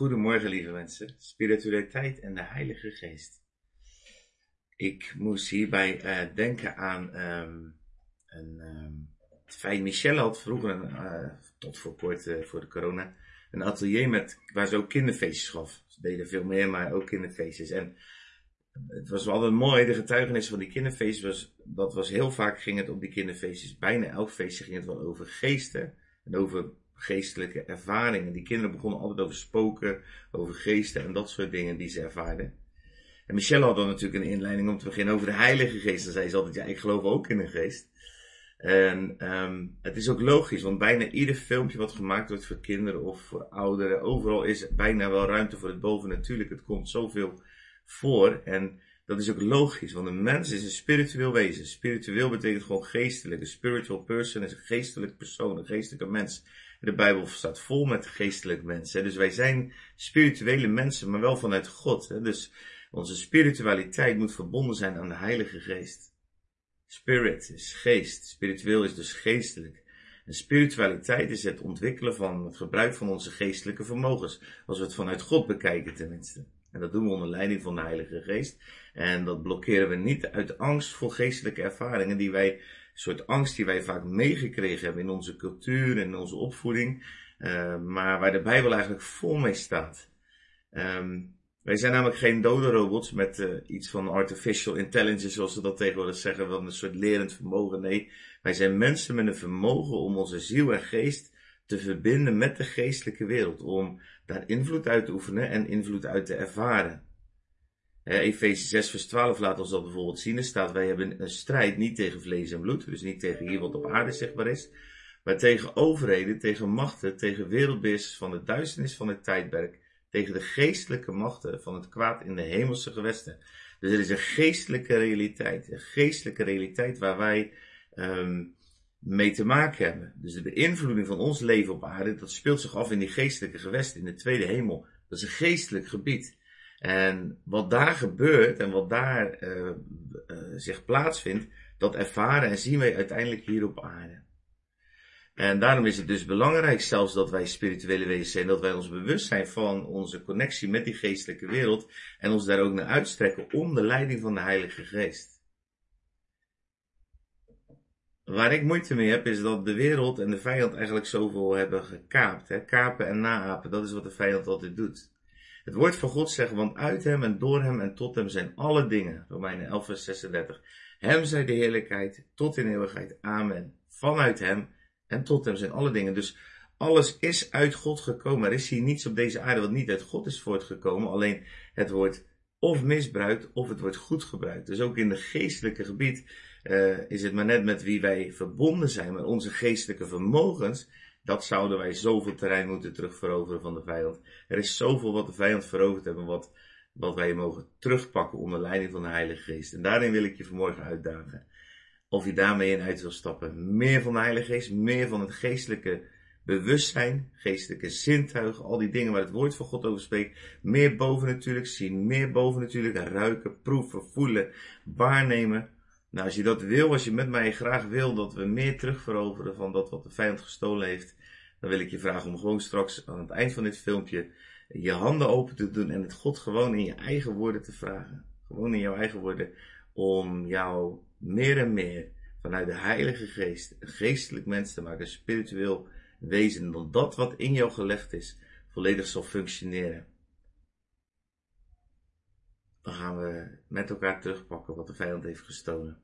Goedemorgen, lieve mensen. Spiritualiteit en de Heilige Geest. Ik moest hierbij uh, denken aan um, een. Um, het feit, Michelle had vroeger, een, uh, tot voor kort uh, voor de corona, een atelier met, waar ze ook kinderfeestjes gaf. Ze deden veel meer, maar ook kinderfeestjes. En het was wel altijd mooi, de getuigenis van die kinderfeestjes was, dat was heel vaak ging het op die kinderfeestjes, bijna elk feestje ging het wel over geesten en over geestelijke ervaringen. Die kinderen begonnen altijd over spoken, over geesten en dat soort dingen die ze ervaarden. En Michelle had dan natuurlijk een inleiding om te beginnen over de Heilige Geest. Dan zei ze altijd, ja, ik geloof ook in een geest. En um, het is ook logisch, want bijna ieder filmpje wat gemaakt wordt voor kinderen of voor ouderen, overal is bijna wel ruimte voor het bovennatuurlijk. Het komt zoveel voor en dat is ook logisch, want een mens is een spiritueel wezen. Spiritueel betekent gewoon geestelijk. Een spiritual person is een geestelijk persoon, een geestelijke mens. De Bijbel staat vol met geestelijke mensen. Dus wij zijn spirituele mensen, maar wel vanuit God. Dus onze spiritualiteit moet verbonden zijn aan de Heilige Geest. Spirit is geest. Spiritueel is dus geestelijk. En spiritualiteit is het ontwikkelen van het gebruik van onze geestelijke vermogens. Als we het vanuit God bekijken tenminste. En dat doen we onder leiding van de Heilige Geest. En dat blokkeren we niet uit angst voor geestelijke ervaringen die wij soort angst die wij vaak meegekregen hebben in onze cultuur en in onze opvoeding, uh, maar waar de Bijbel eigenlijk vol mee staat. Um, wij zijn namelijk geen dode robots met uh, iets van artificial intelligence, zoals ze dat tegenwoordig zeggen, van een soort lerend vermogen. Nee, wij zijn mensen met een vermogen om onze ziel en geest te verbinden met de geestelijke wereld, om daar invloed uit te oefenen en invloed uit te ervaren. Efeze 6 vers 12 laat ons dat bijvoorbeeld zien. Er staat, wij hebben een strijd niet tegen vlees en bloed, dus niet tegen hier wat op aarde zichtbaar is, maar tegen overheden, tegen machten, tegen wereldbeheersers van de duisternis van het tijdperk, tegen de geestelijke machten van het kwaad in de hemelse gewesten. Dus er is een geestelijke realiteit, een geestelijke realiteit waar wij um, mee te maken hebben. Dus de beïnvloeding van ons leven op aarde, dat speelt zich af in die geestelijke gewesten, in de tweede hemel. Dat is een geestelijk gebied. En wat daar gebeurt en wat daar uh, zich plaatsvindt, dat ervaren en zien wij uiteindelijk hier op aarde. En daarom is het dus belangrijk zelfs dat wij spirituele wezens zijn, dat wij ons bewust zijn van onze connectie met die geestelijke wereld en ons daar ook naar uitstrekken om de leiding van de Heilige Geest. Waar ik moeite mee heb, is dat de wereld en de vijand eigenlijk zoveel hebben gekaapt. Hè? Kapen en naapen, dat is wat de vijand altijd doet. Het woord van God zegt, want uit hem en door hem en tot hem zijn alle dingen. Romeinen 11 vers 36. Hem zij de heerlijkheid tot in eeuwigheid. Amen. Vanuit hem en tot hem zijn alle dingen. Dus alles is uit God gekomen. Er is hier niets op deze aarde wat niet uit God is voortgekomen. Alleen het wordt of misbruikt of het wordt goed gebruikt. Dus ook in het geestelijke gebied uh, is het maar net met wie wij verbonden zijn. Maar onze geestelijke vermogens dat zouden wij zoveel terrein moeten terugveroveren van de vijand. Er is zoveel wat de vijand veroverd hebben, wat, wat wij mogen terugpakken onder leiding van de Heilige Geest. En daarin wil ik je vanmorgen uitdagen. Of je daarmee in uit wil stappen. Meer van de Heilige Geest, meer van het geestelijke bewustzijn, geestelijke zintuigen, al die dingen waar het woord van God over spreekt. Meer boven natuurlijk zien, meer boven natuurlijk ruiken, proeven, voelen, waarnemen. Nou, als je dat wil, als je met mij graag wil dat we meer terugveroveren van dat wat de vijand gestolen heeft, dan wil ik je vragen om gewoon straks aan het eind van dit filmpje je handen open te doen en het God gewoon in je eigen woorden te vragen. Gewoon in jouw eigen woorden om jou meer en meer vanuit de Heilige Geest een geestelijk mens te maken, een spiritueel wezen, dan dat wat in jou gelegd is, volledig zal functioneren. Dan gaan we met elkaar terugpakken wat de vijand heeft gestolen.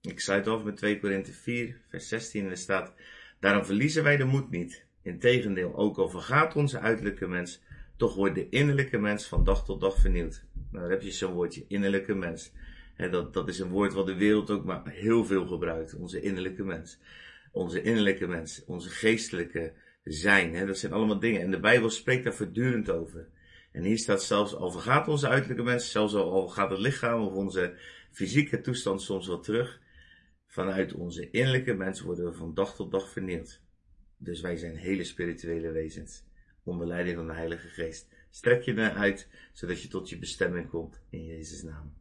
Ik sluit af met 2 Korinthe 4, vers 16 en er staat, Daarom verliezen wij de moed niet. Integendeel, ook al vergaat onze uiterlijke mens, toch wordt de innerlijke mens van dag tot dag vernieuwd. Nou, dan heb je zo'n woordje, innerlijke mens. dat, dat is een woord wat de wereld ook maar heel veel gebruikt. Onze innerlijke mens. Onze innerlijke mens. Onze geestelijke zijn. dat zijn allemaal dingen. En de Bijbel spreekt daar voortdurend over. En hier staat zelfs, al vergaat onze uiterlijke mens, zelfs al gaat het lichaam of onze fysieke toestand soms wel terug, vanuit onze innerlijke mens worden we van dag tot dag vernield. Dus wij zijn hele spirituele wezens, onder leiding van de Heilige Geest. Strek je naar uit, zodat je tot je bestemming komt in Jezus' naam.